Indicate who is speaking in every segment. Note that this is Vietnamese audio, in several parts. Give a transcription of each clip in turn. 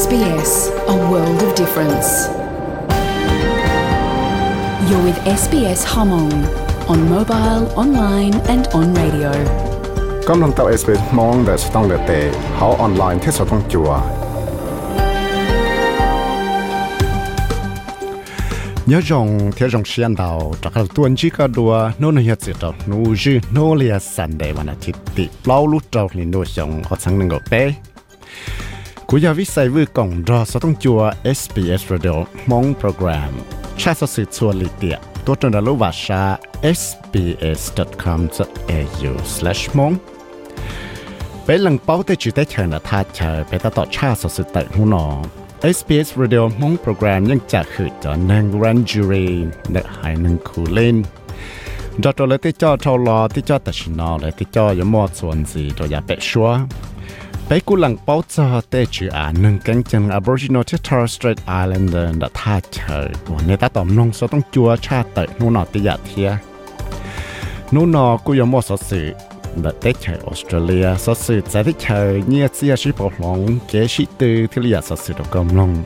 Speaker 1: SBS, a world of difference. You're with SBS Hmong on mobile, online, and on radio.
Speaker 2: กำลังตับ SBS มองแต่ต้องเลเตเขาออนไลน์ที่สต้องจัว nhớ rằng theo dòng xiên đầu chắc là tuần chỉ có đùa nó nó hiện chỉ đâu nó chỉ nó là sẵn để mà nó chỉ bị กุยาวิสัยวือกล่องรอสต้องจัว SBS Radio มองโปรแกรม ชาสสืบส่วนลีเตีย ตัวตนรู้ว่าชา SBS.com.au/Mong เป็นหลังเป้าแต่จุดแต่เชิญทาเชิญไปตต่อชาสสืบแต่หูนอ SBS Radio มองโปรแกรมยังจะคือจอนังรันจูรีเด็กหายนึงคูเล่นจอดตัวเลยที่จอดเท่ารอที่จอดแต่ชนอเลยที่จอดยมอดส่วนสีตัวยาเปะชัว ไปกูหลังเป้าจอเตจืออ่านหนึ่งกังจัง Aboriginal Torres Strait Islander ดท่าเฉยวันนี้ตาตอมนงสต้องจัวชาตินู่นนอติยาเทียนู่นนอกูยมอสสื่อ đã tết chơi Australia sau sự giải thích chơi như chia sĩ bảo lòng kế sĩ tư thì là sau sự được công lòng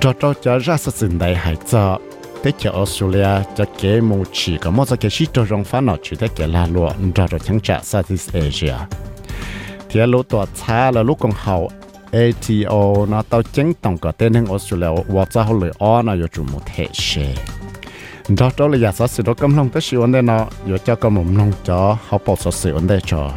Speaker 2: cho cho cho ra sau sự đại hải cho tết chơi Australia cho kế một chỉ có một cái sĩ cho rong phá nó chỉ tết kế là lụa cho cho chẳng trả Southeast Asia chế lũ tòa xa là lúc còn hậu ATO nó tao chính tổng cả tên hình Australia và cho họ lựa o nó có chủ một thể xe đó đó là giả sử sự đó cầm lòng tới sự ổn đề nó giờ cho cầm mồm lòng cho họ bỏ sự ổn vấn đề cho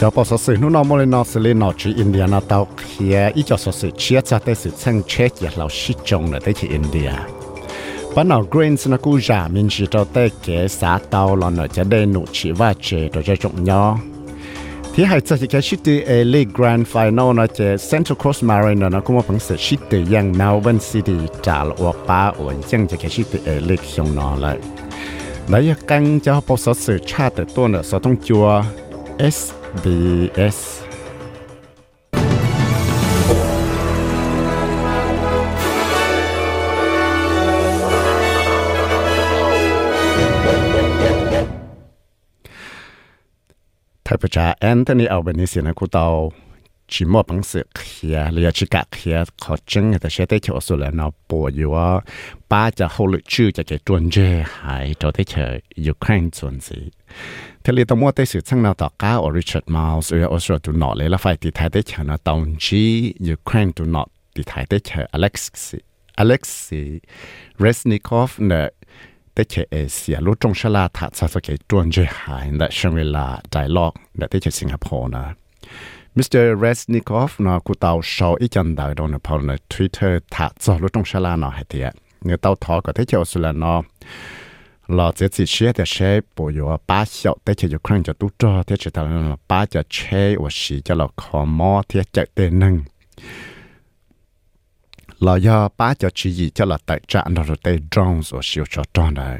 Speaker 2: cho bỏ sự sự nó mua lên nó xử lý nó chỉ India nó tao kia ít cho sự sự chia cho tới sự chân chết giờ lão sĩ trồng là tới chỉ India bắt đầu grains nó cũng giảm mình chỉ cho tới cái xã tàu là nóจะได้หนุchỉ và chế cho cho trọng nhau thì hay cho cái shit từ League Grand Final nó chế Central Coast Marine nó cũng một phần sự shit từ yang Melbourne City trả là ở ba ở yang cái shit từ League xong nó lại đấy căng cho bộ số sự cha từ tôi nữa số thông chùa SBS ไทยประชาแอนโทนีอัลเบนิสนะกูเตาชิมอบังสึกเขียเรียชิกะเขียขอจึงแต่เชื่อได้เชื่อสุดแล้วเนาะปวดอยู่ว่าป้าจะเขาหลุดชื่อจะเ SBS ไทยประชาแอนโทนีอัลเบนิเซีนะคุเตา chỉ một bằng sự khía là chỉ cả khía khó chân thì sẽ tới chỗ số là nó bổ yếu ba cho hậu lực chữ cho cái tuần dê hải cho tới chờ Ukraine tuần gì thế là tôi mua tới sự sang nào tỏ cá ở Richard Miles ở Australia tụ nọ lấy là phải thì thái tới chờ nó tổng chí Ukraine tụ nọ thì thái tới chờ Alexei Alexei Resnikov nè ต่เชเอเซียรู้จงชลาทัดซาสเกตจวนเจหายในช่วงเวลาไดล็อกในที่เชสิงคโปร์นะ Mr. Resnikov nó cụ tàu sau ít chân đời đâu nè Twitter thả cho lúc trong sá nó hay tiệt người tàu thọ có thể cho là nó là chế chỉ xe thì xe bộ yếu ba hiệu tế chế Ukraine cho tu cho thế chế tàu là ba cho xe và xì cho là khó mò thế chạy tên nâng là do ba cho chỉ gì cho là tại trạng đó rồi tay drones và siêu cho tròn đấy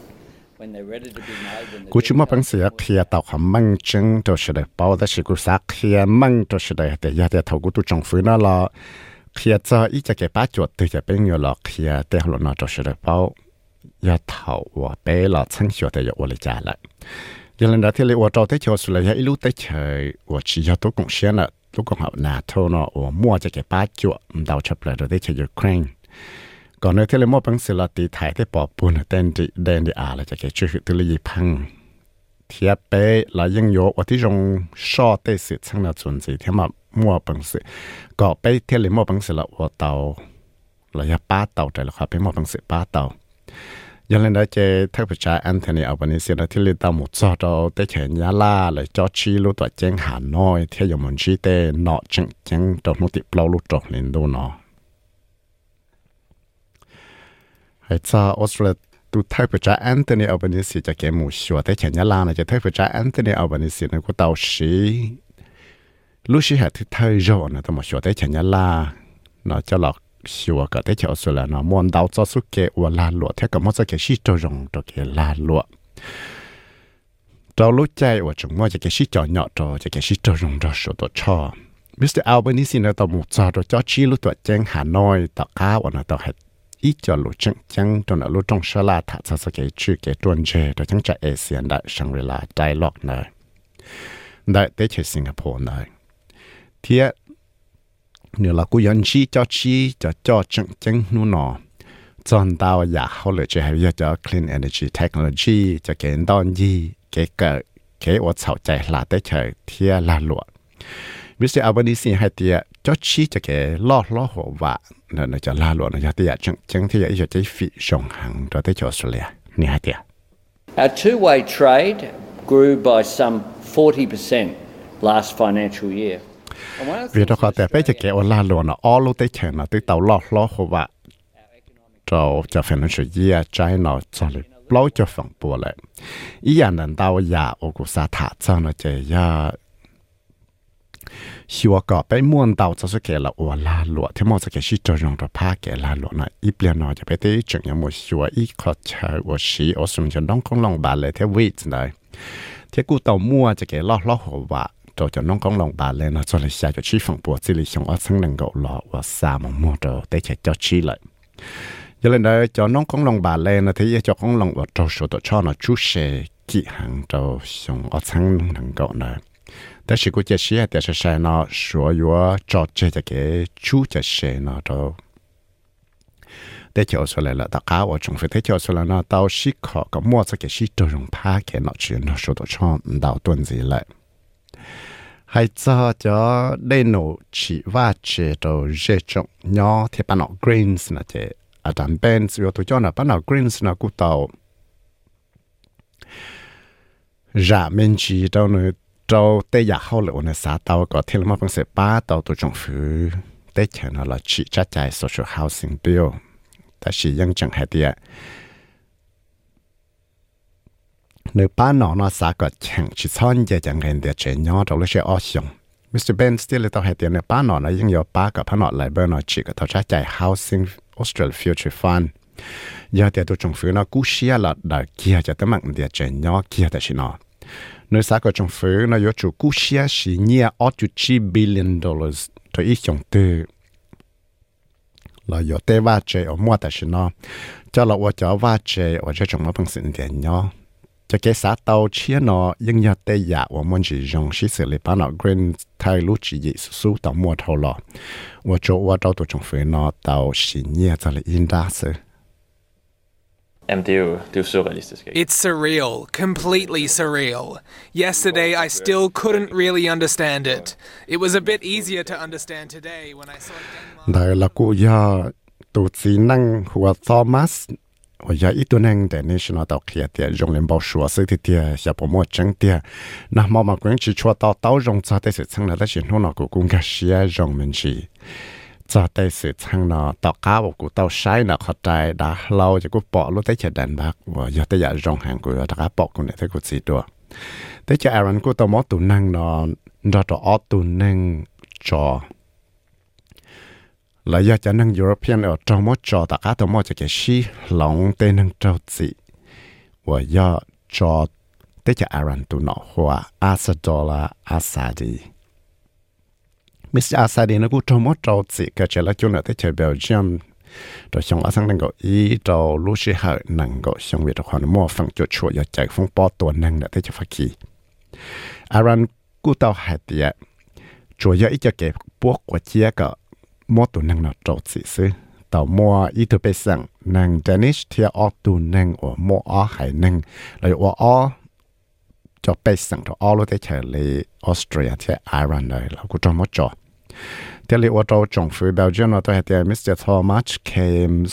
Speaker 3: กูชิมอปังเสียเคีย
Speaker 2: ตอกหำมั่งจึงตัวเสด็จป่าวแต่สิกูสักเคียมั่งตัวเสด็จแต่ยาแต่ทกูตุจงฟื้นน่ะละเคียจะอีจะเก็บป้าจวดตัวจะเป็นเงาหลอกเคียแต่หลอนตัวเสด็จป่าวยาเถาวัวเป๋หลอดชั้งเขียวแต่ยาวัวเลยจ่าละยันลันดาที่เลยวัวจอเตเชียวสุเลยอีลูเตเชยวัวชียาตุกงเชียน่ะตุกงเหาหนาเท่าน่ะวัวมั่วจะเก็บป้าจวดเดาชับเลยตัวเตเชียวยูเครน ก่อนหน้าที่เลยมอปังศิลติถ่ายที่ปอบปูนเต้นดิเดนดิอาเราจะเกชื่อตุลีพังเทียบไปหลายังโยว่าที่จงชอเตสิทั้งนาจุนสิที่มามัวปังสิก็ไปที่ยวเลยมัวปังสิละว่าเตาเรายป้าเตาใจละครับไปมัวปังสิป้าเตายังเล่นได้เจทักประชาแอนเทนีอัลบานิเซียนะที่เลือดตาหมดจอดเราได้แขนยาลาเลยจอชีลูตัวเจงหาน้อยเที่ยวมันชีเตเนอะจังจังตรงมุติเปล่าลูกตรงลินดูเนาะ hay cho Australia tu thay phụ trách Anthony Albanese cho cái mù xua tới chả nhá la này cho thay bởi cha Anthony Albanese nó có tàu sĩ lúc sĩ hạt thứ thay rồi nó tao mà xua tới chả nhá la nó cho lọt xua cả tới chả Australia nó muốn đào cho suốt kế, ua là lụa theo cả một cái sĩ cho rồng cho kế là lụa cho lúc chạy ua chúng mua cho cái sĩ cho nhỏ cho cho cái sĩ cho rồng cho số tổ cho Mr. Albanese nó tao một cho cho chi lúc tuổi chân Hà Nội tạo cá và nó tạo hết ít cho lũ chân chân trong là lũ trong sơ la thả sơ cái chữ cái tuần chế đó chẳng chạy Asian đại sang rồi là dialogue này đại tế chế Singapore này thì nếu là cứ dân chi cho chi cho cho chân chân nu nọ chọn tàu giả hậu lựa chế hay giờ cho clean energy technology, cho cái đòn gì cái cái cái ô chảo chạy là tế chế thì là lụa. Vì sự Albanese hay tiệt cho chi cho cái lo lo hồ vạ. Là nó cho la luôn nó cho tiệt chẳng chẳng thì giờ cái phi song hàng cho tới cho Australia nè hai tiệt
Speaker 3: Our two-way trade grew by some 40% last financial year. Vì đó có thể bây giờ cái la luôn
Speaker 2: nó all lúc tới chẳng là tới tàu lo lo hồ vạ. Cho cho financial year nó cho lịch lâu cho phần bùa lại. Ý là nên tao giả ô cụ sa thả cho nó chơi ya หิวก็ไปม่วนเตาจะสุเกลอวลาหลวที่มอสเกชิจอยงตัวพาเกลาหลวนะอีเปลี่ยนนอจะไปตีจึงยังมดหิวอีคลอดชาวชีอสมจนต้องคงลงบาเลยเทวิตเลยเทกูเตามั่วจะเกลอล้อหัวว่าตัวจะน้องกองลงบาเลยนะจนเลยชาจะชี้ฝั่งปวดสิลิชงอสังหนึ่งก็หลอว่าสามมอเตอร์แต่แค่จะชี้เลยยังเลยนะจอน้องกองลงบาเลยนะที่จะกองลงว่าตัวสุดตัวชอนะชูเชกิหังตัวชงอสังหนึ่งก็เนี่ย men chỉ đâu nữa 周得也好了，我那啥到个天了嘛，本是八到都政府得钱了，去加在 social housing bill，但是ยังจังให้เดียในป้านอนสาก็แข่งชิซ้อนจะจังเห็นเดียเจนยอเราเลยเชื่ออชง Mr. Ben still ต้องให้เดียในป้านอนยัง trâu tê giả hao lửa nè xã tàu có thêm mà bằng sẽ ba tàu tụ trong phứ tê chở nó là chỉ trả chạy social housing bill ta chẳng hề tiệt nếu ba nó nó xã có chẳng chỉ son giờ chẳng hề tiệt trẻ nhỏ đâu lấy sẽ ở Mr. Ben, still tao hề tiệt nếu ba nó nó ยัง có ba cái ba nó lại bên nó chỉ có tao trả housing Australia Future Fund. Giờ tiệt tụ trong phứ nó cú xia là kia cho tới mạng tiệt trẻ nhỏ kia tại chỉ nó nơi xã có trong phứ nó yếu chủ cú xia xì nhia ót chủ chi billion dollars. Cho ít trong tư là yếu tế va chế ở mua tại nó cho là ở cho va chế ở cho trong một bằng sinh tiền nhau cho cái xã tàu chia nó nhưng nhờ tế giả ở muốn chỉ dùng xí xử lý bán nó green thay lúc chỉ dị su tàu mua thầu lọ ở chỗ ở đâu tổ trong phứ nó tàu xì nhia cho là
Speaker 4: and It's
Speaker 5: surreal, completely surreal. Yesterday I still couldn't really understand it. It was a bit easier to understand today when I saw
Speaker 2: Denmark. Đại là cô ya tổ chức năng của Thomas và ya ít năng để national tàu kia tiệt dùng lên bảo sửa sự thì tiệt ya bộ mua chẳng tiệt nà mà mà quên chỉ cho tàu tàu dùng cho tới sự sang là tới chuyện hôm nào cũng gạt xia dùng mình chỉ จอดได้สื่อช่างนอต่อก้าวกูเต้าใช้นะเข้าใจดาเราจะกูปอรู้ได้เฉดันบักว่าอย่าแต่อย่ารองหางกูดากปอกูเนี่ยถ้ากูสีตัวแต่จะอารันกูต่อมอตุนั่งนอนรอต่ออตุนั่งจอแล้วอยากจะนั่งยุโรเปียนเออจอมอจอตะก้าต่อมอจะแกชี้หลงเต้นั่งเจ้าจีว่าย่อจอแต่จะอารันตุนอหัวอาสดอลาอาซาดี Miss Asadi nó cũng trong một trâu chỉ cái chuyện là chúng nó thế chơi Belgium rồi xong ở sang năng gọi ý trâu lúc sẽ hở năng gọi xong việc hoàn mua phần chuột chùa và chạy phong bó tuần năng đã thế cho phát kỳ Aran cú tàu hạt tiệt chùa giờ ít cho cái buộc của chia cả mua tuần năng nó trâu chỉ sư tàu mua ý thứ bê sang năng Danish thì ở tuần năng ở mua ở hải năng rồi ở ở cho bê sang cho ở lúc tới chơi lấy Australia thì Ireland rồi là cũng trong một chỗ 这里我到中非、北非、南非这些地方去了。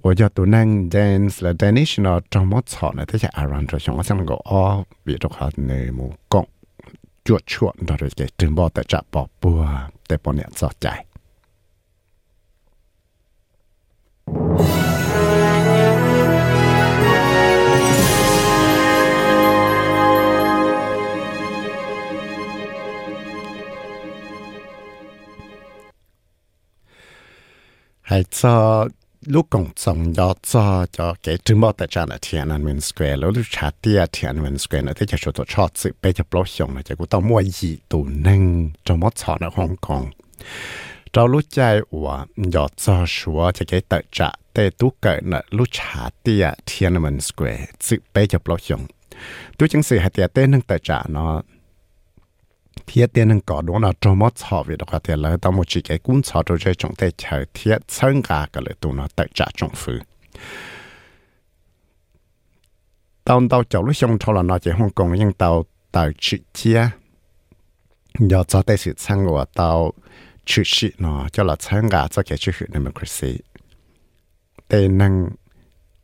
Speaker 2: 我到南丹、斯拉丹尼什、阿扎马萨那些地方去了。我想能够啊，闭着哈内目光，悄悄地去侦破这些包包，逮捕那些罪犯。还做ลูกกงจงยอจอจะเกจึงบอกแต่จานเทียนอันเวนสแควร์แล้วลูกชาเตียเทียนเวนสแควร์นะที่จะชดตัวชอดสิไปจะปลดยงนะจะกูต้องมวยีตัวนึงจะมดสอนในฮ่องกงเรารู้ใจว่ายอจอชัวจะเกตจะเตตุเกิดนะลูกชาเตียเทียนเวนสแควร์สิไปจะปลดยงตัจังสื่อหาเตีเต้นึงแต่จะเนาะ thiết tiền hàng cỏ đó là trong mót họ về đọc tiền lời tao một chỉ cái cuốn họ rồi chơi chúng ta chờ thiết sân cả cái lời tụi nó tại trả trong phứ tao tao cháu lúc xong cho là nó chỉ hong kong nhưng tao tao chỉ chia giờ cho tới sự sang của tao chỉ sĩ nó cho là sang cả cho cái chữ hiệu democracy tên năng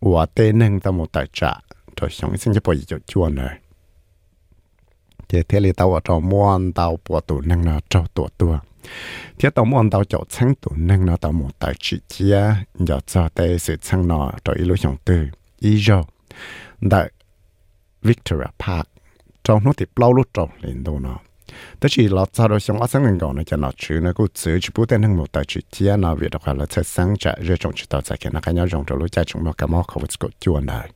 Speaker 2: của tên năng tao một tại trả rồi xong xin cho bây giờ chua nữa chế thế li tàu ở trong muôn tàu bộ tụ năng nó cho tổ tua thế tàu muôn tàu chỗ sáng tụ năng nó tàu một tại chỉ chia. Giờ cho tay sự sáng nó cho ý lối trong tư ý do đại Victoria Park, trong nó thì bao lúc trong lên đâu nó tất chỉ là cho đó xong ở sáng ngành gọi nó cho nó chữ nó cũng chữ chỉ bút tên hàng một tài chỉ chia. Nó việc đó là sẽ sáng trả, rồi trong chỉ tao sẽ cái nó cái nhau trong trong lúc chạy chúng nó cái mỏ không có chuồn này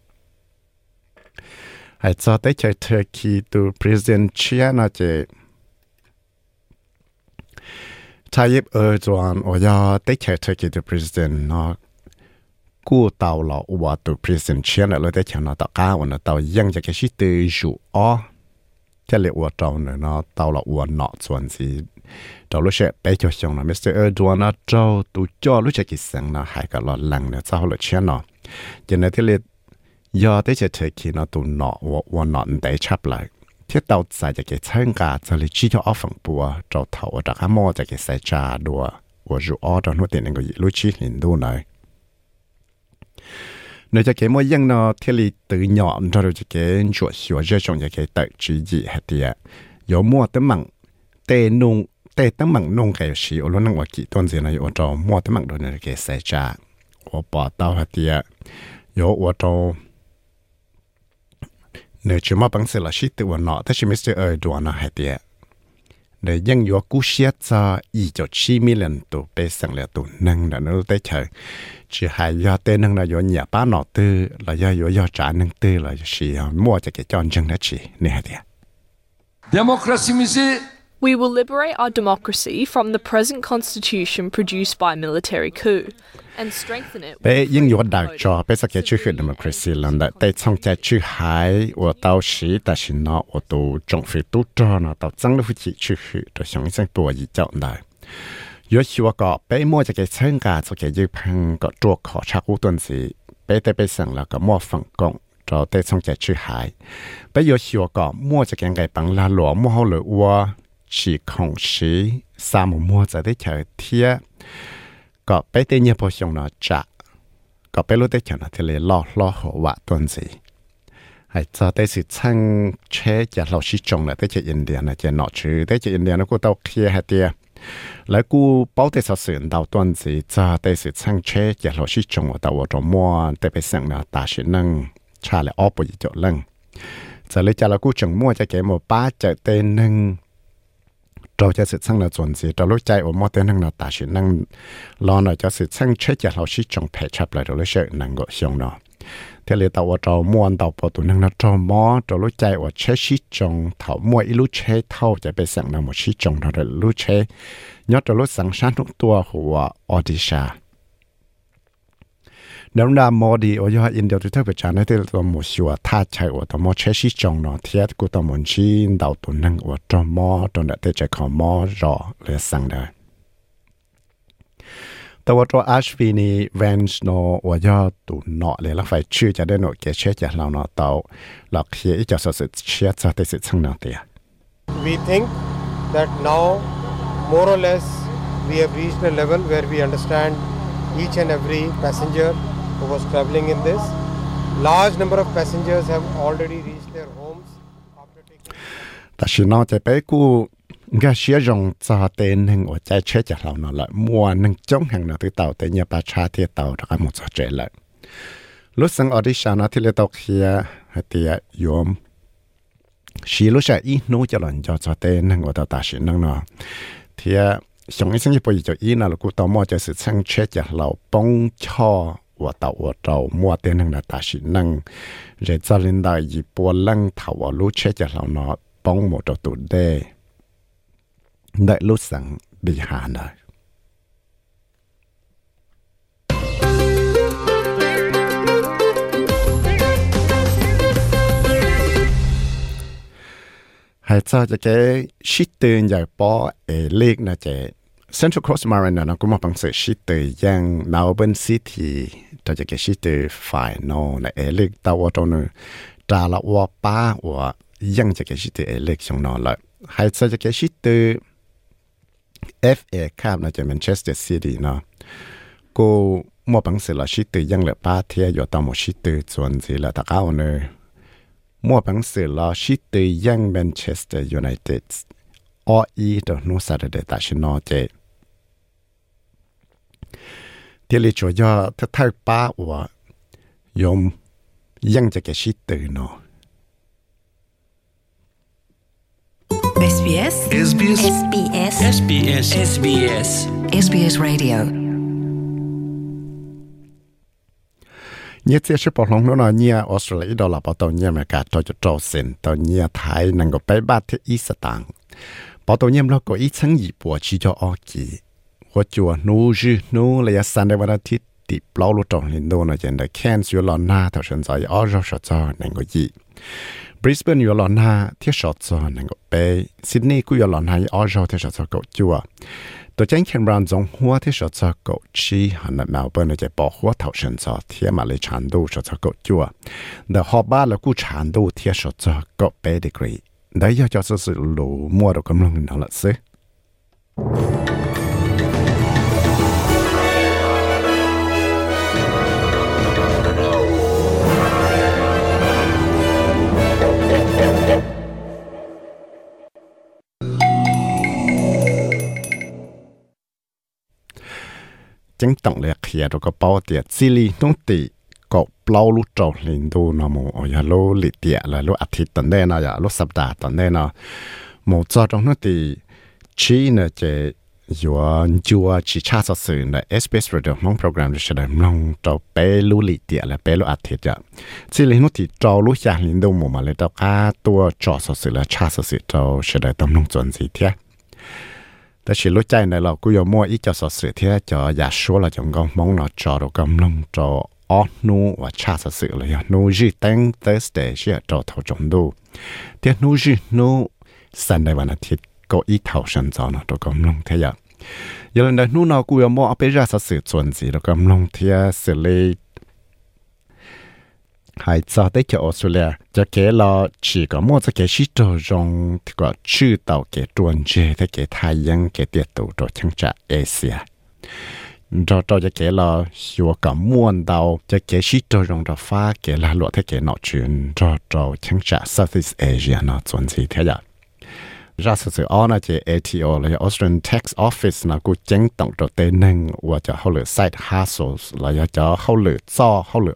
Speaker 2: hay cho tới chơi Turkey từ President Chia nó chế Tayyip Erdogan ở giờ tới chơi Turkey từ President nó cú tàu là ủa từ President Chia nó lấy tới chơi nó tàu cao nó tàu dân cho cái gì từ chủ ó cái lệ ủa trâu này nó tàu là ủa nọ chuẩn gì trâu lúc sẽ bé cho xong là Mr. Erdogan nó trâu tụ cho lúc sẽ cái sáng nó hay cả lo lắng nó sau là chia nó cho nên thế liệt ยอดได้จะเทคีนตุนหนอวัวนอนได้ชับเลยที่เตาใส่จะเกเชิงกาจะลิชิทออฟังปัวเจ้าเถาจากข้ามอจะเกใส่จาดัวว่าจูออดอนหัวเตียนก็ยิ่ลุชิหินดูหน่อยนจะเกมว่ายังนอเที่ลีตื่นหยอนเราจะเกจวดชัวเจ้าจงจะเกตัดจีจีเฮเตียยอมัวตั้มังเตนุงเตตั้มังนงไก่ชีโอลุนังว่ากิต้นเสียนายอจอมัวตั้มังโดนจะเกใส่จาว่าปอดเต้าเฮเตียยอวัวจอ nếu chúng mà bằng sự là shit, tự nọ, thế chỉ Mr. đồ nó hay tiệt để dân yếu cú xét cho ý cho chi million tụ bê sang là tụ nâng đã nó tới chờ chỉ hay do tên nâng là do nhà ba nọ tư, là do do do trả nâng tư là chỉ à, mua cho cái chọn chân đó chỉ nè hay tiệt
Speaker 6: Demokrasimizi
Speaker 7: We will liberate our democracy from the present constitution produced by a military coup and strengthen it. Bé yên yo đại cho
Speaker 2: bé sa cái chữ democracy lần đại tại trong cái chữ hải của tao sĩ ta xin nó của tụ trong phi tu cho nó tao tăng được chỉ chữ để sống sinh bùa gì chọn đại. Yo xua có bé mua cho cái chân cả cho cái dư phăng có chuột khó chắc u tuần gì bé tại bé sang là có mua phần công cho tại trong cái chữ hải. Bé yo xua có mua cho cái ngày bằng là lúa mua hậu lúa chỉ không sĩ sa mù mua giờ để chờ thiệt có bé tên nhớ bổ sung nó chả, có bé lúc đấy chờ nó thì lấy lo lo hồ vạ tuần gì. Hay cho tới sự chăng chế giờ lão sĩ trồng là tới yên điện là cho nọ chứ, tới yên điện nó cũng tao kia hay tiệt lại cú bảo tới sự sự đào tuần gì, cho tới sự chăng chế giờ lão sĩ trồng ở tàu ở trong mua tới bé sang là ta sẽ nâng trả lại ốp gì chỗ lưng. Giờ lấy cho là cú trồng mua cho cái một ba chợ tên nâng เราจะสื่อสร้างนราจนสิเรารู้ใจว่มอวแต่นั่งนราตาชินั่งรอเราจะสื่อสร้างเชื่อใจเราชิจงเผชับเลยเราเชื่อนั่งก็เชียงเนาะเทเลตาวเราม่วนตาวปตุนั่งเราจอมอเรารู้ใจว่าเชื่อชิจงเท่ามัวอีรู้เชื่อเท่าจะไปสั่งเราหมดชิจงเราเรู้เชื่อยอดเรารู้สังชาติทุกตัวหัวออดิชา ดำดามอดีโอยออินเดียทุกทกจานให้ตัวมชัวท่าใช่อตัวมอเชสิจงเนอเทียกูตัวมนชินดาวตุนนั่งว่าตัวมอตัวเดเตจขอมอรอเลืสังได้แต่ว่าตัวอัชวินีเวนส์เนอว่ายอตัวเนาะเลยแล้ไฟชื่อจะได้หนเกเชจะเราเนาะเตาหลักเหี้ยจะสดเชียจะติดสังนาเตีย
Speaker 8: We think that now more or less we have reached a level where we understand each and every passenger who was traveling in this. Large number of passengers have already reached their homes after taking.
Speaker 2: 但是呢，在北谷。nga xia rong cho tên hình ở trái chế chả lâu nó lại mua nâng chống hàng nó từ tàu tới nhà bà cha thì tàu đã một số trẻ lại lúc sang ở đi sao nó thì lấy tàu kia hay thì yếm xí lúc sẽ ít nô cho lần cho cho tên hình ở tàu ta xí nâng nó thì 上一星期不就一那了，古到么就是趁车着老崩桥。 我到我到莫点能的大是能，人在领导一波冷头我路车着老那帮我到度的，ได้路上厉害呢。hay cho cho cái shit tên giờ bỏ ế lệch nó chế Central Coast Marina nó cũng một bằng sự shit từ yang Central Coast Marina นะกูมองปังเสชิตยังเมลเบิร์นซิตี้จะจะเกชิตฝ่ายนในเอลึกตาวตรงนึงจาละว่าป้าว่ายังจะเกชิตเอลึกชงนอนเลยให้จะเกชิตเอฟเอคับนะจะแมนเชสเตอร์ซิตี้นะกูมอปังเสละชิตยังเลือป้าเทียอยู่ตามหมชิตส่วนสีละตะเก้าเนอมัวปังสือลอชิตยังแมนเชสเตอร์ยูไนเต็ดออีดนูซาเดตาชินอเจ thế là cho cho thật thay ba của dùng dân cái sĩ tử nó
Speaker 1: SBS SBS
Speaker 9: SBS
Speaker 10: SBS SBS
Speaker 1: SBS Radio.
Speaker 2: Nhiệt sẽ sẽ bảo lòng nó là Australia đó là bảo tàu nhiệt mà cả tàu cho tàu sen tàu nhiệt Thái năng có bảy ba ít sáu tang. Bảo tàu nhiệt nó có ít sáng chỉ cho ở kỳ หัวจัวนู้จื้อนู้เลยสันในวันอาทิตย์ติปล้อลุตรงลินโดนะเจนได้แค่นอยู่หลอนหน้าเท่าฉันใจออรอชจอนั่งก็ยีบริสเบนอยู่หลอนหน้าที่ชจอนั่งก็ไปซิดนีย์กูอยู่หลอนหน้าออรอที่ชจอก็จัว tôi chẳng khen rằng giống hoa thì sợ cho cậu chi hẳn là mèo bên này bỏ hoa thảo sinh cho thiên mà lấy chán đu sợ cho cậu chua để họ ba là cú chán đu thiên sợ cho cậu bé degree đấy giờ cho sự lũ mua được cầm lòng nó là gì 整 chính tổng lệ khía rồi có bao tiền xử lý nông tỷ có bao lúc trâu lên đô nó ở nhà lô lì tiền là lô ắt thịt tận đây nó lô sập đà tận đây nó mồ trong nông tỷ chỉ là chế yuan chua cha sở sự là SBS Radio program sẽ là mong trâu bé lô lì tiền là bé lô ắt thịt giờ xử lý nông tỷ trâu lúc nhà lên đô mồ mà lấy trâu cá tua trò sở sự là cha sở sự trâu sẽ là tầm nông chuẩn gì แต่ชิลุใจในเรากูยมัวอีจะสอสื่อที่จะอยากชัวเราจงก็มองเราจอเรากำลังจอออนูว่าชาสื่อเลยนูจีตั้ง Thursday เชื่อจอเท่าจงดูเที่นูจีนูสันในวันอาทิตย์ก็อีเท่าฉันจอเนาะเรากำลังเทียยังในนู่นเรากูยมัวเอาไปราสื่อส่วนสีเรากำลังเทียสื่อเลย hay cho tới cho Australia. Cho cái lo chỉ có một cái sĩ đồ rong thì có chữ tàu cái tuần chế thì cái thái dương cái tiệt tụ đồ chẳng trả Asia. Cho cho cho cái lo chỉ cả muôn đầu cho kể sĩ cho rong cho phá cái là luật thế kể nọ chuyện. Cho cho chẳng trả Southeast Asia nó chuẩn gì thế vậy ra sự sự ở nơi chỉ ATO là Australian Tax Office nó cũng chính tổng đồ tên nâng và cho hậu lửa site hassles là cho hậu lửa cho hậu lửa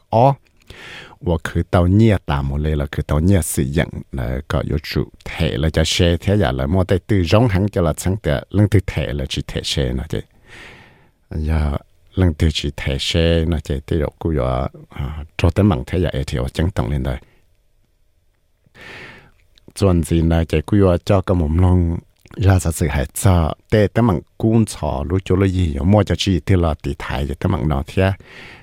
Speaker 2: ว่าคือเตาเนียตามหมดเลยละคือเตาเนียสิยังนะก็อยู่จุเทเลยจะเชเทียอย่างละมัวแต่ตื่นร้องหังจะละสังแต่เรื่องตื่นเทเลยจีเทเชนะเจอย่าเรื่องตื่นจีเทเชนะเจที่เรากูอย่าจดแต่มังเทียเอทีโอจังต้องเล่นได้ส่วนสินะเจกูอย่าเจ้ากระหม่อมลองยาสื่อหายจอแต่แต่มังกุ้งฉอรู้จุลยี่อย่ามัวจะจีที่เราตีไทยแต่มังนอเทีย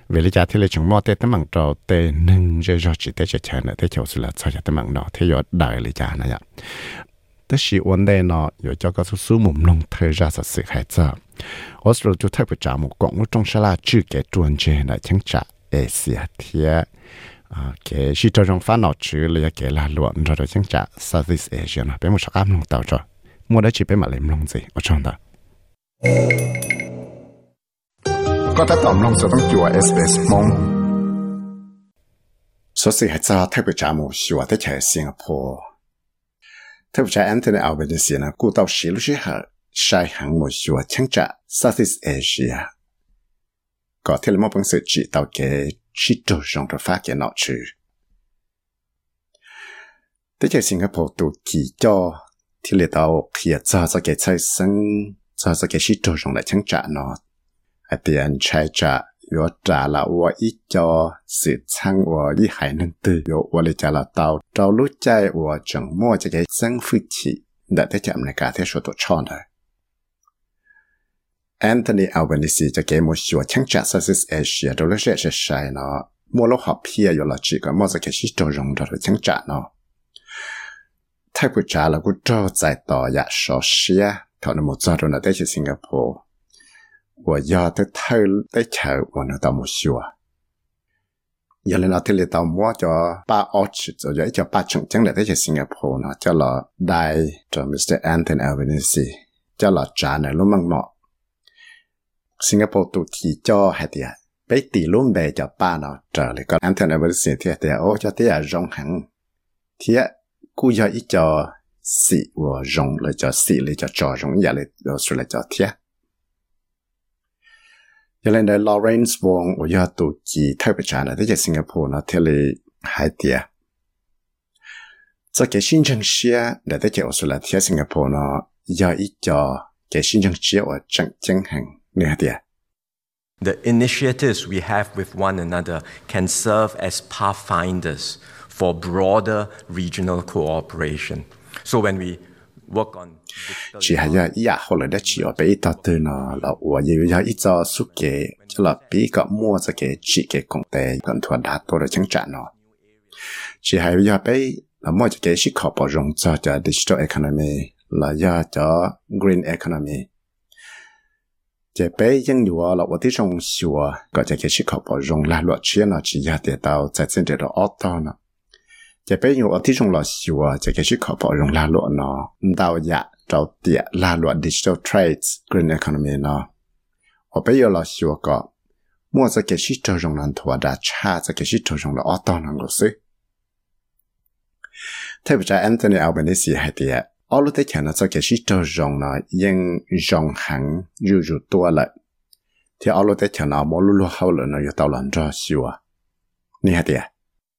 Speaker 2: về vì lý do thì là chúng mua tê tấm bằng trâu, tê nâng rồi rồi chỉ tê cho chơi nữa tê chỗ sự là sao cho tấm bằng nọ thế rồi đại lý do này ạ. Tất sự vấn đề nó rồi cho các số mồm nông thời ra sự sự hay cho số cho thay bởi trả một quảng trong sa la chưa kể chuẩn chế là chẳng trả Asia thì à cái sự cho trong phát nó chữ là cái là luận rồi chẳng trả Southeast Asia nó bé một số cam nông tàu rồi. Mua đã chỉ bé mà làm nông gì? Ở trong đó có thể tổng lòng sở tăng chùa SBS mong. Số sĩ hãy cho thay bởi trả mù xùa tới trẻ Singapore. Thay bởi trả Anthony Albanese là cụ tàu sĩ lúc sĩ hợp sai hẳn mù xùa chẳng trả Southeast Asia. Có thể là một bằng sự trị tàu kế trị trù rộng rộng phát kế nọ trừ. Tới trẻ Singapore tù kỳ cho thì lệ tàu khỉa cho cho kế chơi sân, cho cho kế trị trù rộng lại chẳng trả nó อเตียนชัยจะยอจาละวอีจอสิช่างวอีหายนันตือยวัลจาละเตาเจ้ารู้ใจวจังมั่วจะใจซังฝึกฉีดัดได้จำในกาเที่ชดตัวช่อนเลยแอนโทนีอัลเบนิซีจะเกมัวชัวช่างจาซัสซิสเอเชียโดยเลือกใช้เนาะมัวโลกหอบเพียอยู่ละจีก็มัวจะเกชิโตรงโดยช่างจาเนาะถ้ากูจ้าละกูเจ้าใจต่ออยากโซเชียเขาในมุจจารุนได้ที่สิงคโปร์ của do tới thơ, tới chợ của nó tao một xua. Giờ lên ở đây tao mua cho ba orchid rồi dễ cho ba chủng chẳng để tới Singapore nó cho là đại cho Mr Anthony Albanese, cho là trả này Singapore tụt thì cho hay thì bé tỷ luôn về cho ba nó trở còn Anthony Albanese thì thì ô cho tí à rong hẳn. Thì cú giờ ít cho sĩ của rong, lại cho sĩ lại cho trò rong lại dạ, rồi lại cho thiệt cho nên là Lawrence Wong của gia tụ chỉ thay Singapore nó theo lý hai tia cho cái sinh trang xe để tới cái Australia theo Singapore nó do ít cho cái sinh trang xe ở chẳng chẳng hàng nửa tia
Speaker 10: The initiatives we have with one another can serve as pathfinders for broader regional cooperation. So when we chỉ hay là
Speaker 2: ya hoặc là đã chỉ ở bên ta từ nó là ở nhiều ya ít cho số kế cho là bị có mua cho cái chỉ cái công tệ cần thua đã tôi là chẳng trả nó. Chỉ hay là bên là mua cho cái chỉ khó bảo rộng cho cho digital economy là ya cho green economy. Chỉ bên những điều là ở ที่ trong sửa ก็จะ cái chỉ khó bảo rộng là luật chuyên nó chỉ ya để tạo tao giải quyết được auto nó. ลุเขาเลยเนาะอยู่ตลอดรอชัวนี่ฮะเดีย Middle powers like Australia and Singapore uh, can assist to promote stability, security, and prosperity uh, in the region is through strengthening our จะได้เฉลี่ย bilateral ออสเตรเลียที่สิงคโปร์อยากจะได้เฉลี่ยมอฟุชิอินจ้าเนาะจะฉีย่ออยู่ตลอดป้าฉีก็มอจะเกเตียตูจะเกจวนเจที่จะเกว่ามึงตัวเพชิงจ่าเนาะรอหน่อยไปจะเกชิคอก็มอจะเกชิโตรง的ออตเทียไปยกวัวเท่านั้นเนาะส่วนสิเลนดาโมลูกจงชลาเนาะลูกใจต่อใจพอชังเวลาเนาะจะกูจอสาต่อแต่ยังลูกจงชลาถาจะเกจวนเจอยู่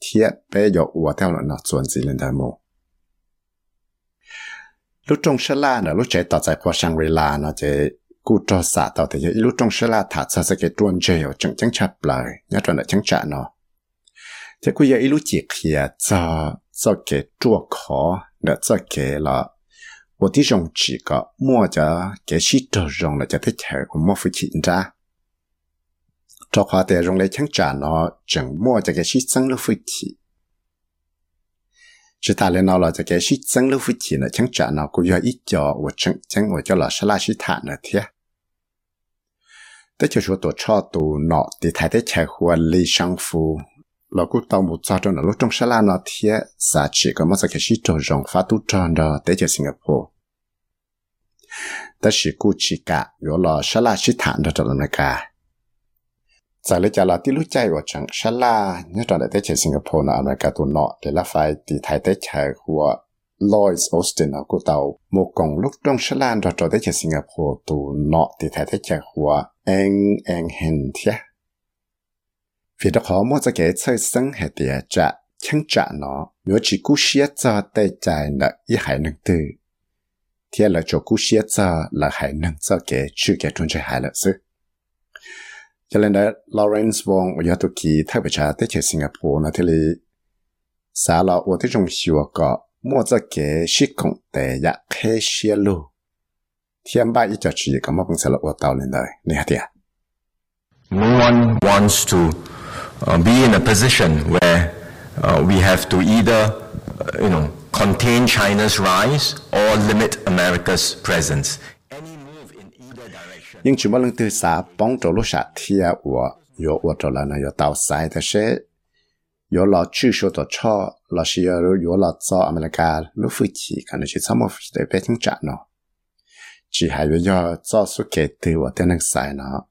Speaker 2: thiết bé dọ ủa theo nó chuẩn gì lên đà mô lúc trong sơ la là lúc chạy tỏ tại qua sang la nó chạy cú cho xả tỏ thì lúc trong sơ la thả ra cái tuôn chơi ở chẳng chẳng chặt lại nhá cho nó chẳng chặt nó thế cú giờ ít chỉ kia cho cho cái chua khó để cho cái là 我的上几个，莫着给许多人了，就得吃，我莫付钱咋？cho khóa để dùng lấy chẳng trả nó chẳng mua cho cái shit sang lâu phụ chỉ ta lên nó là cái shit sang lâu phụ nó chẳng trả nó cũng do ít cho và chẳng chẳng cho là sẽ là shit thản nữa thế số tổ cho tụ nọ thì thấy tới chạy hoa lý sang phụ là cũng một cho trong là lúc trong nó thế giá trị có mất cho cái shit trong rộng phát tu tròn đó tới chiều Singapore ta chỉ cú chỉ cả rồi là sẽ là shit thản nó cả 在了家了，第六届我成啥啦？你讲的在去新加坡呢，那个都孬，对了，快地台在去和 Lloyd Austin 啊，古到木工 lúc trong Sri Lanka cho tới Singapore Singapore tu nọ thì thấy thấy chả hoa anh anh hình thế. Vì đó họ mua cho cái chơi sân hệ địa trả chẳng trả nó, nếu chỉ cú xia cho tay trái là y hải nâng tư. Thế là chỗ cú xia cho là hải nâng cho cái chữ cái trung cho nên đó Lawrence Wong ở chỗ kỳ thay bởi cha tới chơi Singapore nó thế li xã lọ ở tới trong sửa có mua ra cái sĩ công tệ ya khe xia lu thiên ba ý cho chỉ cảm ơn xã lọ ở tàu lên đời nè hả tiệt
Speaker 10: No one wants to uh, be in a position where uh, we have to either uh, you know contain China's rise or limit America's presence.
Speaker 2: 因全部人对啥帮助路啥贴我有我着了呢，有到晒的些，有了据说的超，老是有有了早阿美利加路飞机，可能是怎么的北京站呢？ chỉ hay với do cho số kể từ và tên năng xài nó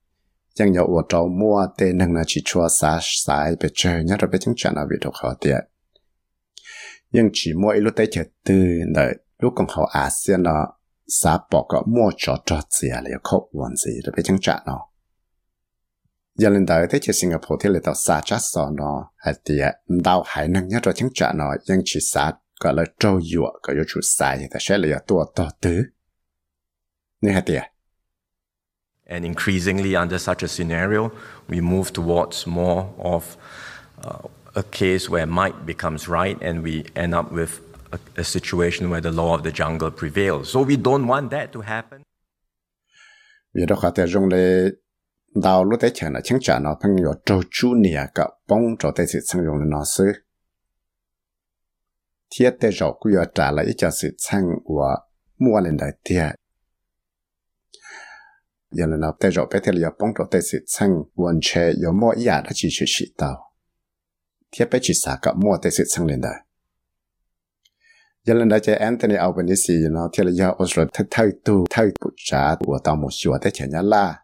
Speaker 2: chẳng nhớ ở trâu mua tên năng là chỉ chua xả xài bị chơi nhớ rồi bị chứng chọn ở vị thuộc họ tiệt nhưng chỉ mua ít lúc tới chờ từ đợi lúc còn họ ASEAN nó Sa bỏ có mua cho cho gì là có vấn gì rồi bị chứng trả nó giờ lên tới tới chỉ Singapore thì là tàu sa chắc sò nó hay tiệt đào hải năng nhất rồi chứng trả nó nhưng chỉ xả gọi là trâu dụa gọi là chủ sai, thì sẽ là tua to tứ
Speaker 10: And increasingly, under such a scenario, we move towards more of uh, a case where might becomes right, and we end up with a, a, situation where the law of the jungle prevails. So we don't want that to happen.
Speaker 2: Vì đó khá tế rung lê đào lúc đấy chẳng là chẳng trả nó phân yếu trâu chú nìa cả bông trâu tế sự sang dùng nó sư. Thiết tế rổ của yếu trả lại cho sự sang của mua lên đại tiệt giờ là nó tay rõ bé thì là bông trâu tay à, sự sang hoàn chê yếu mua ý đã chỉ chỉ chỉ tao thiết bé chỉ xả cả mua tay sự sang lên đại giờ lần đó chơi Anthony Albanese nó thì là giờ Australia thay thay thay bút trả của tao một số thế chả là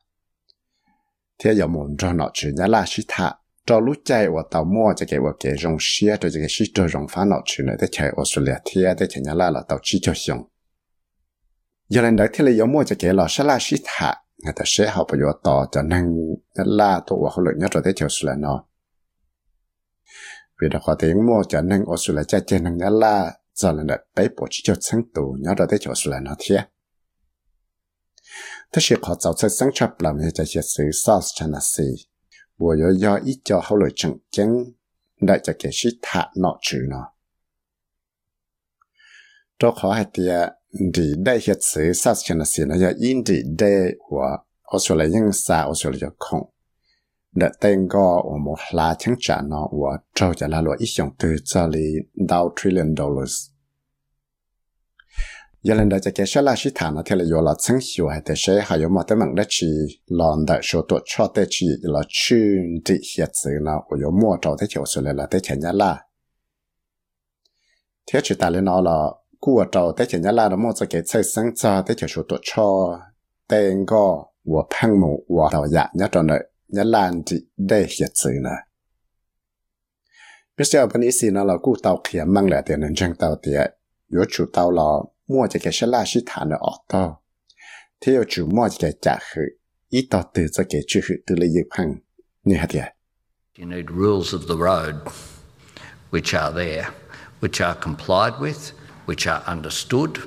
Speaker 2: thế giờ muốn cho nó chỉ là chỉ thà cho lúc chạy của tao mua cho cái cái rong xe cho cái xe cho rong phá nó chỉ nữa thế chạy Australia thế thế chả nhá là là tao chỉ cho xong giờ lần đó thì là giờ cho cái là sẽ là chỉ thà người ta sẽ học vào tao cho năng nhá là tôi và họ lợi nhất rồi thế chạy Australia nó vì đã có tiếng mua cho năng Australia chạy trên năng nhá là giờ là đặt bấy chỉ cho sáng tù nhớ ra tới chỗ sửa nó thế. Thế sẽ có giáo sư sáng chấp làm như thế sự sauce cho nó gì bộ yếu do ít cho hậu lợi chẳng chắn đại cho kể sĩ thả nọ trừ nó. Hay tia à, đi đây hiện sự sauce cho nó gì nó do đi đây của Australia nhưng sa Australia không 那等个我们拉清楚呢，我照着那罗一项对这里到 trillion dollars。有人在这介绍那些谈了，听了有了成效，还得谁还有没得猛的去，让的说多差的去，了去的些子呢，我有摸着的就是来了的钱家啦。天去打理那了，过着的钱家啦的么子给菜生子的就是多差，等个我喷母我到呀，那种的。Nhà là thì đây hiện sự nè biết sao bên ít xin nó là cụ tàu kia mang lại tiền nên chẳng tàu tiền yếu chủ tàu là mua cái cái là sĩ thả nó ở tàu thế yếu chủ mua cái trả khử ít tàu từ cho cái chữ khử từ lấy dịp hàng như hạt tiền
Speaker 3: You need rules of the road which are there, which are complied with, which are understood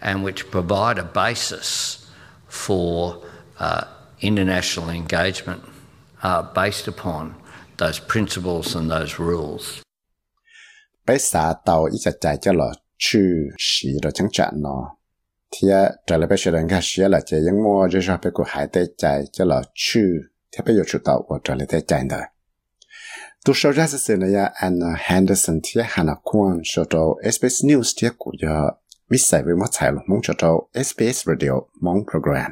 Speaker 3: and which provide a basis for uh, international engagement uh, based upon those principles and those rules.
Speaker 2: Bây giờ tàu ít chặt chạy cho là chữ sĩ rồi chẳng chặn nó. Thì trở lại bây giờ人家写了这样么，就是被个海带chạy cho là chữ, thì bây giờ chủ tàu của trở lại带chạy的。tu sau ra sẽ này ya Anna Henderson thì Hannah Kwan cho cho SBS News thì của ya biết sai với mất sai luôn mong cho cho SBS Radio mong program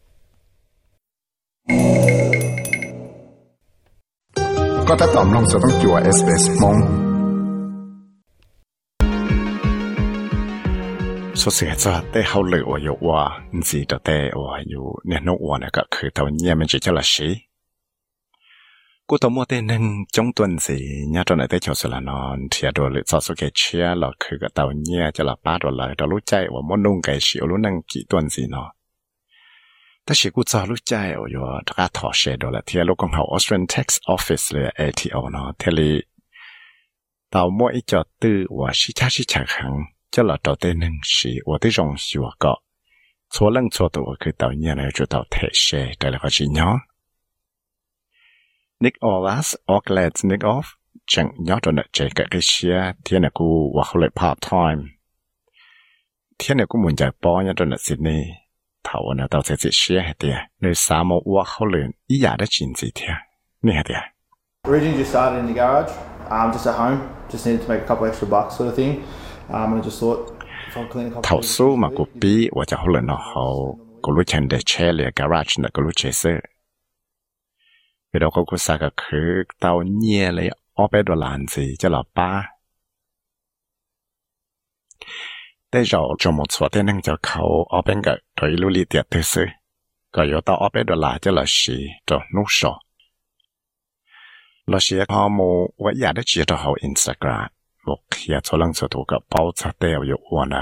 Speaker 2: ก็ถ้าตอมลงจะต้องจัวเอสเอสมองสุดเสียจะแต่เขาเลยว่าอยู่ว่าจีแต่แต่ว่าอยู่เนี่ยนกว่าเนี่ยก็คือตัวเนี่ยมันจะจะละสิกูตัวมัวเต้นจงตัวสิเนี่ยตอนไหนแต่ชอบสละนอนเทียดหรือสอสุเกเชียเราคือกับตัวเนี่ยจะละป้าตัวเลยเรารู้ใจว่ามันนุ่งไก่เฉียวรู้นั่งกี่ตัวสิเนาะ ถ้าชิกูจอลูกใจโอ้ยถ้าถอเชดละเทียลูกของเขา Australian Tax Office เลย ATO เนาะเทลีตาวมั่วอีจอตื้อว่าชิชาชิชาขังจะหลอดตัวเตนึงสีว่าที่รงสิวก็ชัวเรื่องชัวตัวคือตาวเนี่ยนะจุดตาวเทเชแต่ละก็ชิเนาะ Nick Olas Auckland Nick Off จังยอดตัวเนี่ยเจกกิเชียเทียนกูว่าเขาเลย part time เทียนกูมุ่งใจป้อนยอดตัวเนี่ยสิดนีย์ 头呢，到这这些系的，你啥么我好能一样的经济天，你系的。
Speaker 11: Originally just started in the garage, um, just at home, just needed to make a couple extra bucks sort of thing. Um, and I just thought if I clean a couple 头数嘛，个比我就好能咯好，个路前的
Speaker 2: 车里 garage 那个路车是，比如个个啥个去到年里二百多篮子，就老八。 แต่เราจะหมดส่วนที่นั่งจะเขาเอาเป็นกับโดยลุลิเดียดซื้อก็อยู่ต่อเอาไปดอลลาร์จะละสีจะนุ่งสอเราเสียพอมูว่าอยากได้จีจะเอาอินสตาแกรมบอกเขียนลังสถูกกับเป้าชัดเดียวอยู่วันไหน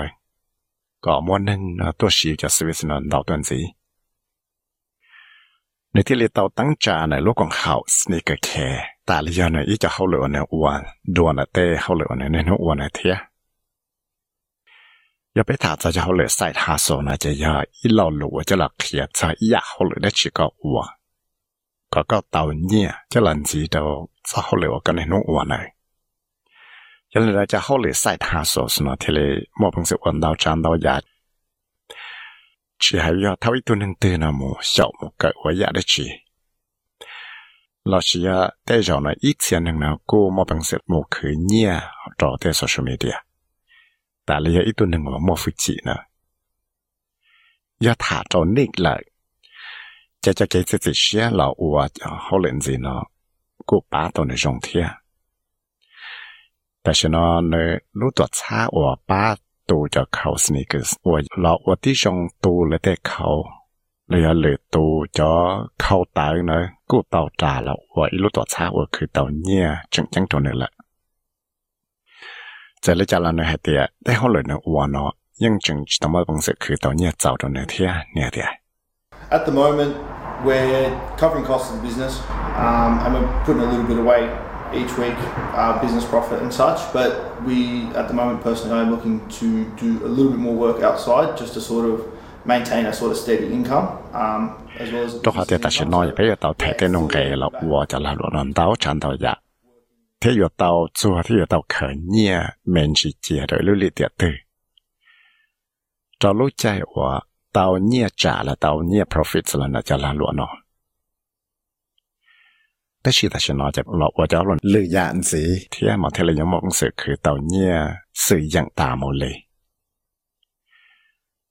Speaker 2: ก็มวนนึงนะตัวสีจะสวิสนันดาวตันสีในที่เราตั้งใจในลูกของเขาสเนิกแค่แต่เรียนเนี่ยอีจะเขาเหลือในวันดวนเต้เขาเหลือในในวันในเทีย 要被他这家伙来晒他手呢，就要一老路就来开车一下好了的去个我，个个到年就能知道这好了我跟你弄我呢。原来家好来晒他手是呢，天嘞莫本是闻到沾到牙，只还要他一度能得那么小么个我牙的去。老师呀，带着呢以前能呢，过莫本是莫去年找在 social media。 แต่เลยอีตัวหนึ่งว่ามัวฟุจินะยาถาจนนิกเลยจะจะเกิดสิเชียเราอวจะเขาเล่นสินะกูป้าตัวในจงเทียแต่ฉันเนรู้ตัวช้าอัวป้าตัวจะเขาสนิกส์อัวเราอัวที่จงตัวเลยแต่เขาเลยเลยตัวจะเข้าตายนะกูเต่าจ่าเราอัวอีรู้ตัวช้าอัวคือเต่าเนี่ยจังจังตัวนึงแหละ 这里家人呢还得，但后来呢，我呢，认真知道么东西去到你找到那天那的。
Speaker 11: At the moment, we're covering costs of the business um, and we're putting a little bit away each week, uh, business profit and such. But we, at the moment, personally, I'm looking to do a little bit more work outside just to sort of maintain a sort of steady income um, as well as. 都好的，但是呢，也不
Speaker 2: 要到太太弄给了，我就来乱乱到缠到呀。 ที่อยู่เตาจัวที่อยู่เตาเขินเนี่ยเมนจีเจียโดยลุลิเตียตือจะรู้ใจว่าเตาเนี่ยจ่าและเตาเนี่ย profit สละนะจะละหลวนอแต่ชีตาชนอจะหลอกว่าจะหลนลือยานสีเที่ยหมาเทเลยยังมองสื่อคือเตาเนี่ยสื่ออย่างตามเลย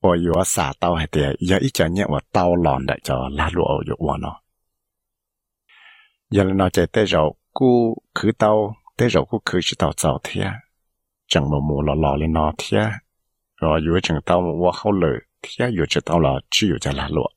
Speaker 2: ปอยู่ว่าสาเตาให้เตียยาอีจะเนี่ยว่าเตาหลอนได้จะละหลวนอยู่วัวเนาะยันนอใจเต้เรา กูคือเตาแต่เรากูคือชิเตาเจ้าเทียจังมมูหล่อๆเลยนอเทียรออยู่จังเตาว่าเขาเลยเทียอยู่จะเตาหล่อชื่ออยู่จะละหลว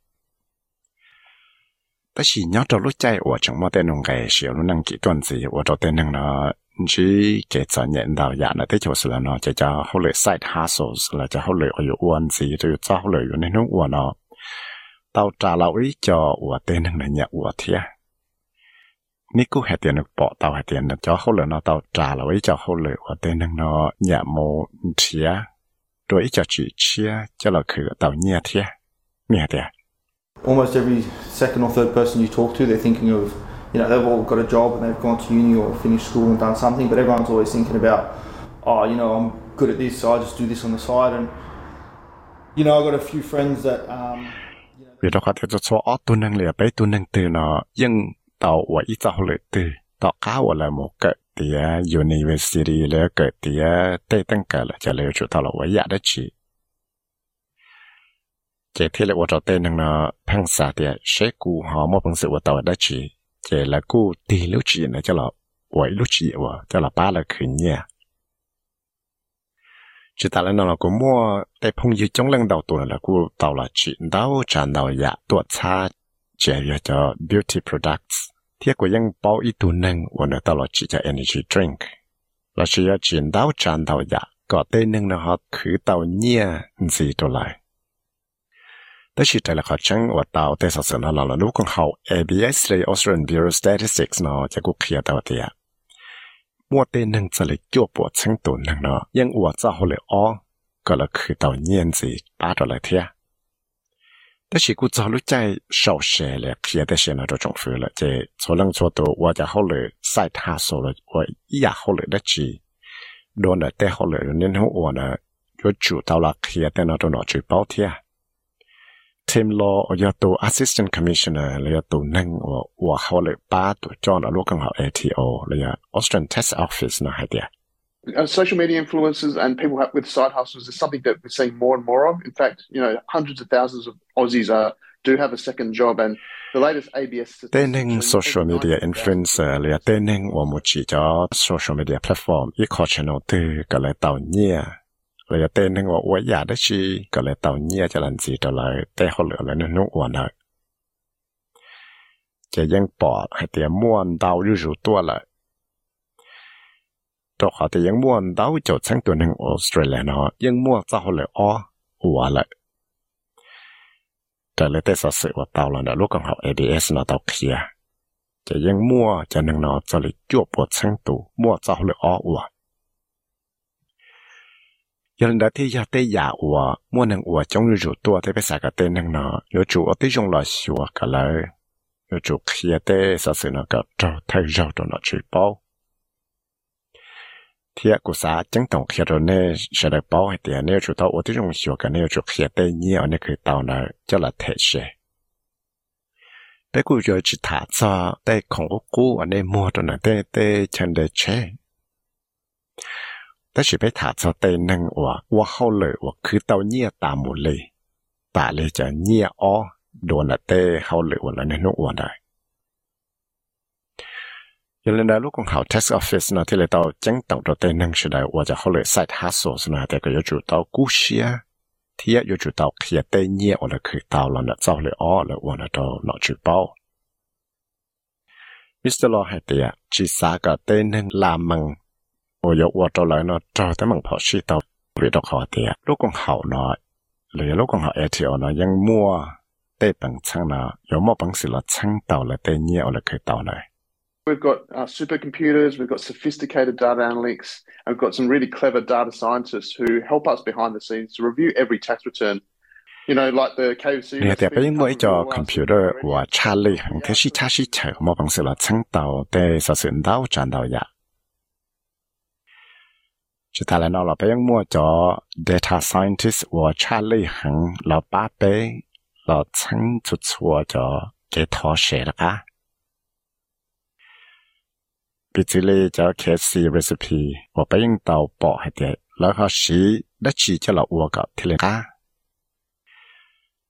Speaker 2: แต่สิย้อนตัวรู้ใจว่าจังว่าแต่นงไก่เสียวนั่งกี่ต้นสิว่าตัวแต่นงเนาะchỉ cái cho nhận đạo giả là thế chỗ là nó chỉ cho họ lợi side hustles là cho họ lợi ở uốn gì rồi cho họ นี่กูเหตุเนี่ยปอเตาเหตุเนี่ยจะเขาเลยเนาะเตาจ่าเราไว้จะเขาเลยว่าเต้นเนาะอย่าโมเทียโดยจะจีเชียจะเราคือเตาเนี่ยเทียเนี่ยเดีย
Speaker 11: Almost every second or third person you talk to, they're thinking of, you know, they've all got a job and they've gone to uni or finished school and done something, but everyone's always thinking about, oh, you know, I'm good at this, so I just do this on the side. And, you know, I've got a few friends that. Um,
Speaker 2: vì đó có thể cho cho ở tuần năng lìa bé tuần năng từ nó nhưng tàu và ít tàu lệ từ tàu cá và là một cái thì university là cái thì tây tăng cả là cho lệ chủ tàu là vậy đó chị chỉ thế là 我找tên năng phăng xa thì sẽ cú họ một bằng sự của tàu đó chị chỉ là cú tỷ lúc chị này cho là vậy lúc chị và cho là ba là khởi nhẹ chỉ ta là nó là cũng mua tại phong yêu trong lần đầu tuổi là cú tàu là chị đào tràn đào dạ tuột xa chỉ cho beauty products เทียกว่ายังเป้าอีตัวหนึ่งวันนี้ตลอดจีจะ energy drink เราชียจีนดาวจานดาวยาก็เต้นหนึ่งนะครับคือเตาเนี่ยสีตัวไรแต่ชีแต่ละเขาจังว่าเตาเตสสนเราเราลูกของ chế cho beauty products. Thiết của dân bao ít tu nâng và nữa tao là chỉ cho energy drink. Là chỉ cho chuyển đáo tràn tàu dạ có tên nâng nó họ khử tàu nhẹ gì đồ lại. Đó chỉ là khó chăng và tàu tên sản xuất là lúc còn hậu ABS đây Australian Bureau of Statistics nó cho quốc kia tàu thì ạ mua tên nâng sẽ là chua bộ chẳng tù nâng nó nhưng ủa cho hồ lệ o, có là khử tàu nhẹ gì ba đồ lại thiệt 但是古早路在少些了，现在现在都重复了，这做人做到我就好了，晒他说了，我也好了的去，多呢带好了，然后我呢就主到了现在那都拿去包贴。 Tim Law 我要做 Assistant Commissioner 你要做能我我好了八做 John 啊，如果好 ATO 你要 Australian Test Office 呢，系啲啊。
Speaker 12: Uh, social media influencers and people with side hustles is something that we're seeing more and more of. In fact, you know, hundreds of thousands of Aussies are do have a second job and the latest ABS Denning social media influencer
Speaker 2: social media platform. ตัวเขาแต่ยังม้วนดาวจะทั้งตัวหนึ่งออสเตรเลียเนาะยังม้วนจะเขาเลยอ้อหัวเลยแต่เลยแต่สัสว่าเตาแล้วเนาะลูกของเขา ADS เนาะเตาเคลียจะยังม้วนจะหนึ่งเนาะจะเลยจวบปวดทั้งตัวม้วนจะเขาเลยอ้อหัวยังได้ที่ยาเตยาหัวม้วนหนึ่งหัวจงอยู่ตัวที่ไปใส่กับเต้นหนึ่งเนาะอยู่จู่ที่จงรอชัวกันเลยอยู่จู่เคลียเตสัสเนาะก็เจ้าไทยเจ้าตัวเนาะช่วย ทียกูสาจังตองเขียรเนี่ยเฉลยป้อให้เตียเนี่ยจุดต่อว่าที่รงชัวกันเนี่ยจุดเขียนเตี้ยเนี่ยอันนี้คือตอนนั้นจะละเทเชแต่กูจะจิตาจ้าแต่ของกูกูอันนี้มัวตอนนั้นเต้เต้ฉันเดเชแต่ฉันไปถาจ้าเตนึงว่าว่าเขาเลยว่าคือเต้าเนี่ยตามหมดเลยต่เลยจะเนี่ยอ๋อโดนละเต้เขาเลยว่าแล้วเนี่ยนุ่งว่าได้ cho nên là lúc con học tax office nó thì là tao chẳng tổng đầu tiên năng sự đại hoặc là họ lại side hustle nó thì có yêu tao cú xia, thì yêu chủ tao khi tây nhẹ hoặc là khi tao là nó tao lại ó, là tao nó chủ bao Mr. Law hay thì chỉ xa cả tên làm mừng ôi yêu tao lại nó cho tới mừng họ xí tao vì đó họ thì lúc con học nó lấy lúc con học ATO nó vẫn mua tây bằng chăng nó yếu mua bằng sự là chăng tao là tây nhẹ hoặc là khi tao này
Speaker 12: We've got uh, supercomputers, we've got sophisticated data analytics, and we've got some really clever data scientists who help us behind the scenes to review every tax return. You know, like the KFC. 你哋俾我一个 computer 话查理行嘅是查是查，
Speaker 2: 冇本事啦，称到的实算到赚到呀。就睇嚟我老俾我咗 data scientist 话查理行老八倍，老称出错咗几多写啦啊！ 比之类叫 KFC recipe，我不用到爆海的，然后是那起叫了我搞提了啊。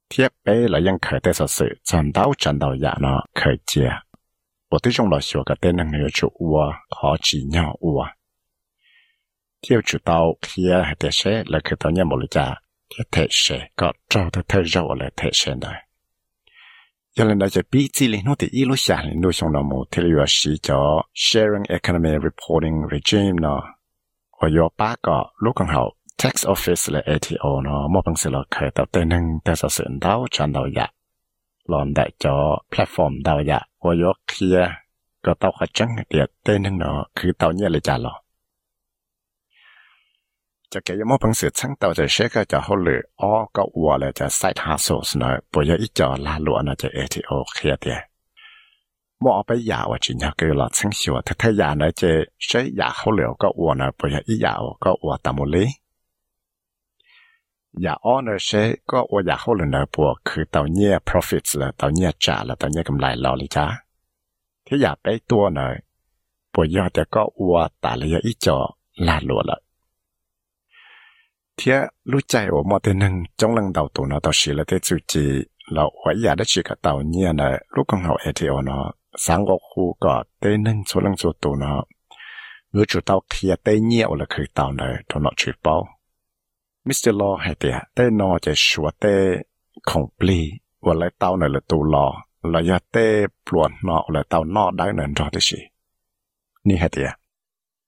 Speaker 2: 贴杯了用可的说是赚到赚到呀呢，可接。我对中了学个的能有就我好几鸟我。贴知道贴还得些，了可到年冇了家，贴贴些个找的太肉了贴些的。 cho nên đã cho biết chỉ liên nó thì ít lúc xả lên đôi sông nào một thế là sĩ cho sharing economy reporting regime nó và do ba cọ lúc còn hậu tax office là ATO nó một bằng sự là khởi tạo tên năng tạo sự sự đau chọn đầu dạ lòn đại cho platform đầu dạ và do kia có tạo khởi trắng địa tên năng nó cứ tạo nhẹ là trả lọ. จ。ะแกยังมอบังเสือชั้งเต่าจะเช็จะเขาเลยอ้อก็วัวเลยจะใส่ทาโซสนะปวยอีจอลาลัวนะจะเอทีโอเคลียเดียมอเอาไปยาวจินยาเกลอชั้งชัวถ้าถ้ายานะจะใช้ยาเขาเหลียวก็วัวนะปวยอียาวก็วัวตามุลียาอ้อนะใช้ก็วัวยาเขาเลยนะปัวคือเต่าเนี่ย profits ละเต่าเนี่ยจ่าละเต่าเนี่ยกำไรเราเลยจ้าที่อยากไปตัวนะปวยยอดแต่ก็วัวตาเลยอีจอลาลัวละ ที่รู้ใจว่ามาแต่หนึ่งจงลังเดาตัวเนาะต่อสีแล้วแต่จูจีเราไวอยากได้ชีกับเต่าเนี่ยนะลูกของเราเอทีโอนาสังกคูก็เต้หนึ่งชวนลังชวนตัวเนเมื่อจุดเต่าเทียเต้เนี่ยเระคือเต่าเลยตัวเนาะชื่อเป้มิสเตอร์ลอให้เตียเต้นอจะชัวเต้ของปลีวันลรเต่าหน่อยละตัวลอระยะเต้ปลวนนาะละเต่านอได้หนึ่งรอได้สินี่ให้เตีย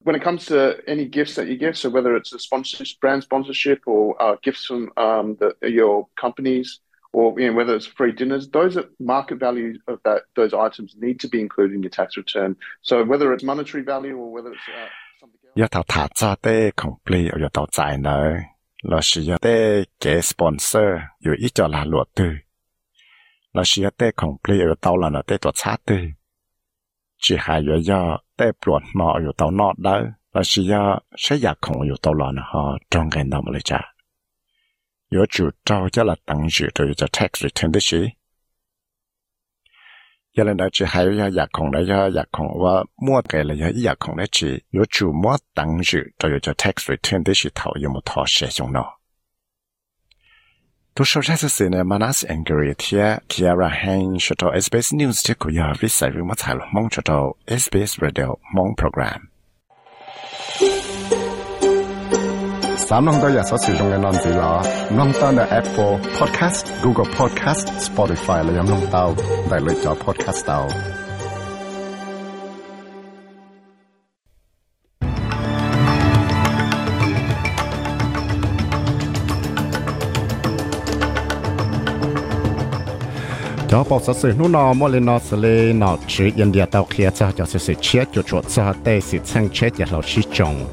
Speaker 12: when it comes to any gifts that you give, so whether it's a sponsorship, brand sponsorship or uh, gifts from um, the, your companies, or you know, whether it's free dinners, those are market value of that those items need to be included in your tax return. So whether it's monetary value or whether it's uh, something else.
Speaker 2: 要到他做的 complete 要到在呢，老是要得给 sponsor 有一叫拉落的，老是要得 complete 要到了呢得多差的， chỉ hai giờ do tê bột mọ ở tàu nọ đó là chỉ do sẽ giả không ở tàu lọ họ trong cái đồng lấy trả. Yếu chủ trao cho là tăng dự rồi cho tax return đấy chứ. Giờ lên đó chỉ hai giờ giả không đấy do giả không và mua cái là do giả không đấy chỉ yếu chủ mua tăng dự rồi cho tax return đấy chứ thầu yếu một thọ sẽ dùng nó tu sho cha se ne manas angry thia kiara hang shoto SBS news ti ko ya vi sai vi ma cha lo mong shoto SBS radio mong program สามน้องตัวอยากสอดสื่อตรงกันนอนสีหลอน้องตัวใน Apple Podcast, Google Podcast, Spotify และยังน้องเตาได้เลยจอ Podcast tao. cho bảo sát sự nô nó mỗi lần nó sẽ lên nó chỉ yên địa tàu kia cho cho sự sự chết cho chuột cho tê sự sang chết cho lão sĩ trồng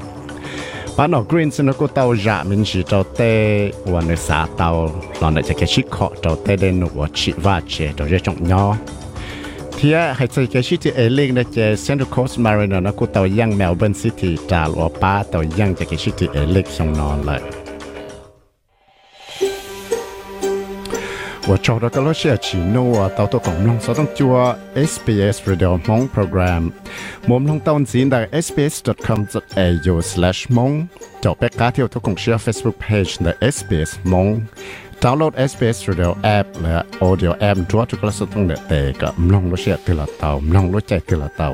Speaker 2: bạn nó green xin nó có tàu giả mình chỉ tàu tê và nơi xã tàu nó lại cho cái chiếc cọ tàu tê đến nó và chỉ và chế tàu rất trong nhau thì hãy chơi cái chiếc tàu Elin là chơi Central Coast Mariner nó có tàu Yang Melbourne City tàu ở ba tàu Yang cho cái chiếc tàu Elin xong nó lại 我找到个老师去弄啊，到到讲弄所当做 SBS Radio 蒙 program，我们弄到钱在 sbs.com.au/slash 蒙，就别家条都共 share Facebook page 的 SBS 蒙。download SBS Radio app และ audio app ทั่วทุกระสุดเนี่ยแต่ก็มลงรถเสียติละเตามลงรถใจติละเตา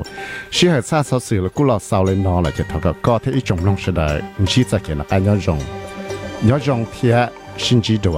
Speaker 2: เชื่อซาสสื่อแล้วกูรอสาวเลยนอนเลยจะเท่ากับก็ที่อีจงลงเสดมีชีจะเกิดอะไรย้อนจงย้อนจงเทียชินจีดัว